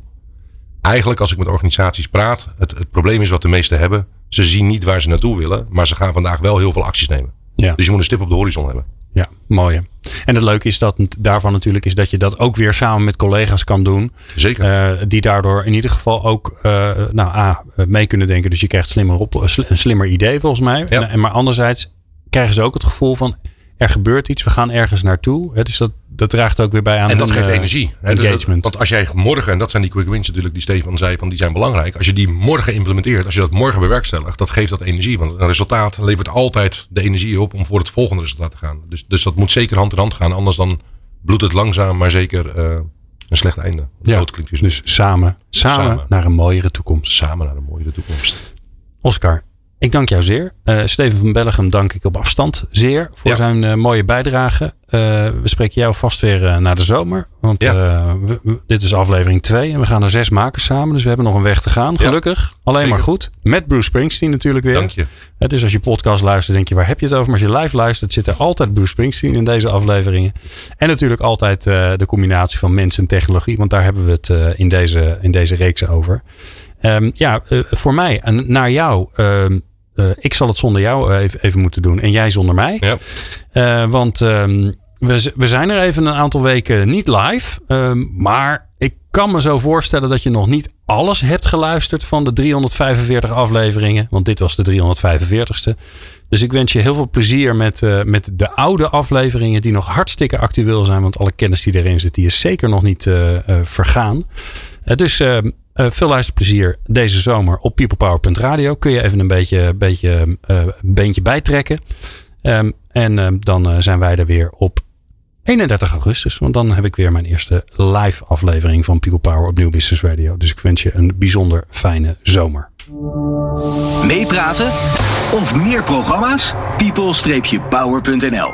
Speaker 3: Eigenlijk als ik met organisaties praat. Het, het probleem is wat de meesten hebben. Ze zien niet waar ze naartoe willen. Maar ze gaan vandaag wel heel veel acties nemen.
Speaker 2: Ja.
Speaker 3: Dus je moet een stip op de horizon hebben.
Speaker 2: Ja, mooi. En het leuke is dat daarvan natuurlijk is dat je dat ook weer samen met collega's kan doen.
Speaker 3: Zeker.
Speaker 2: Uh, die daardoor in ieder geval ook uh, nou, A, mee kunnen denken. Dus je krijgt slimmer op, een slimmer idee volgens mij.
Speaker 3: Ja.
Speaker 2: En, maar anderzijds krijgen ze ook het gevoel van er gebeurt iets, we gaan ergens naartoe. Hè, dus dat, dat draagt ook weer bij aan
Speaker 3: En dat geeft
Speaker 2: uh,
Speaker 3: energie. Hè,
Speaker 2: engagement.
Speaker 3: Dat, want als jij morgen, en dat zijn die quick wins natuurlijk die Stefan zei, van die zijn belangrijk. Als je die morgen implementeert, als je dat morgen bewerkstelligt, dat geeft dat energie. Want een resultaat levert altijd de energie op om voor het volgende resultaat te gaan. Dus, dus dat moet zeker hand in hand gaan. Anders dan bloedt het langzaam, maar zeker uh, een slecht einde.
Speaker 2: Ja, dus samen, samen, samen naar een mooiere toekomst.
Speaker 3: Samen naar een mooiere toekomst.
Speaker 2: Oscar, ik dank jou zeer. Uh, Steven van Bellegem dank ik op afstand zeer voor
Speaker 3: Ja.
Speaker 2: zijn uh, mooie bijdrage. Uh, we spreken jou vast weer na de zomer. Want
Speaker 3: Ja.
Speaker 2: we- we- dit is aflevering 2 en we gaan er zes maken samen. Dus we hebben nog een weg te gaan. Gelukkig. Alleen maar goed. Met Bruce Springsteen natuurlijk weer.
Speaker 3: Dank je.
Speaker 2: Dus als je podcast luistert, denk je waar heb je het over? Maar als je live luistert, zit er altijd Bruce Springsteen in deze afleveringen. En natuurlijk altijd de combinatie van mens en technologie. Want daar hebben we het in, deze, in deze reeks over. Um, ja, uh, voor mij en naar jou. Um, uh, ik zal het zonder jou uh, even, even, moeten doen. En jij zonder mij.
Speaker 3: Ja.
Speaker 2: Uh, want um, we, we zijn er even een aantal weken niet live. Um, maar ik kan me zo voorstellen dat je nog niet alles hebt geluisterd van de 345 afleveringen. Want dit was de 345ste. Dus ik wens je heel veel plezier met, uh, met de oude afleveringen die nog hartstikke actueel zijn. Want alle kennis die erin zit, die is zeker nog niet vergaan. dus uh, veel luisterplezier deze zomer op peoplepower.radio. Kun je even een beetje, beetje uh, beentje bijtrekken. Um, en uh, dan zijn wij er weer op 31 augustus. Want dan heb ik weer mijn eerste live aflevering van People Power op Nieuw Business Radio. Dus ik wens je een bijzonder fijne zomer.
Speaker 1: Meepraten of meer programma's? people-power.nl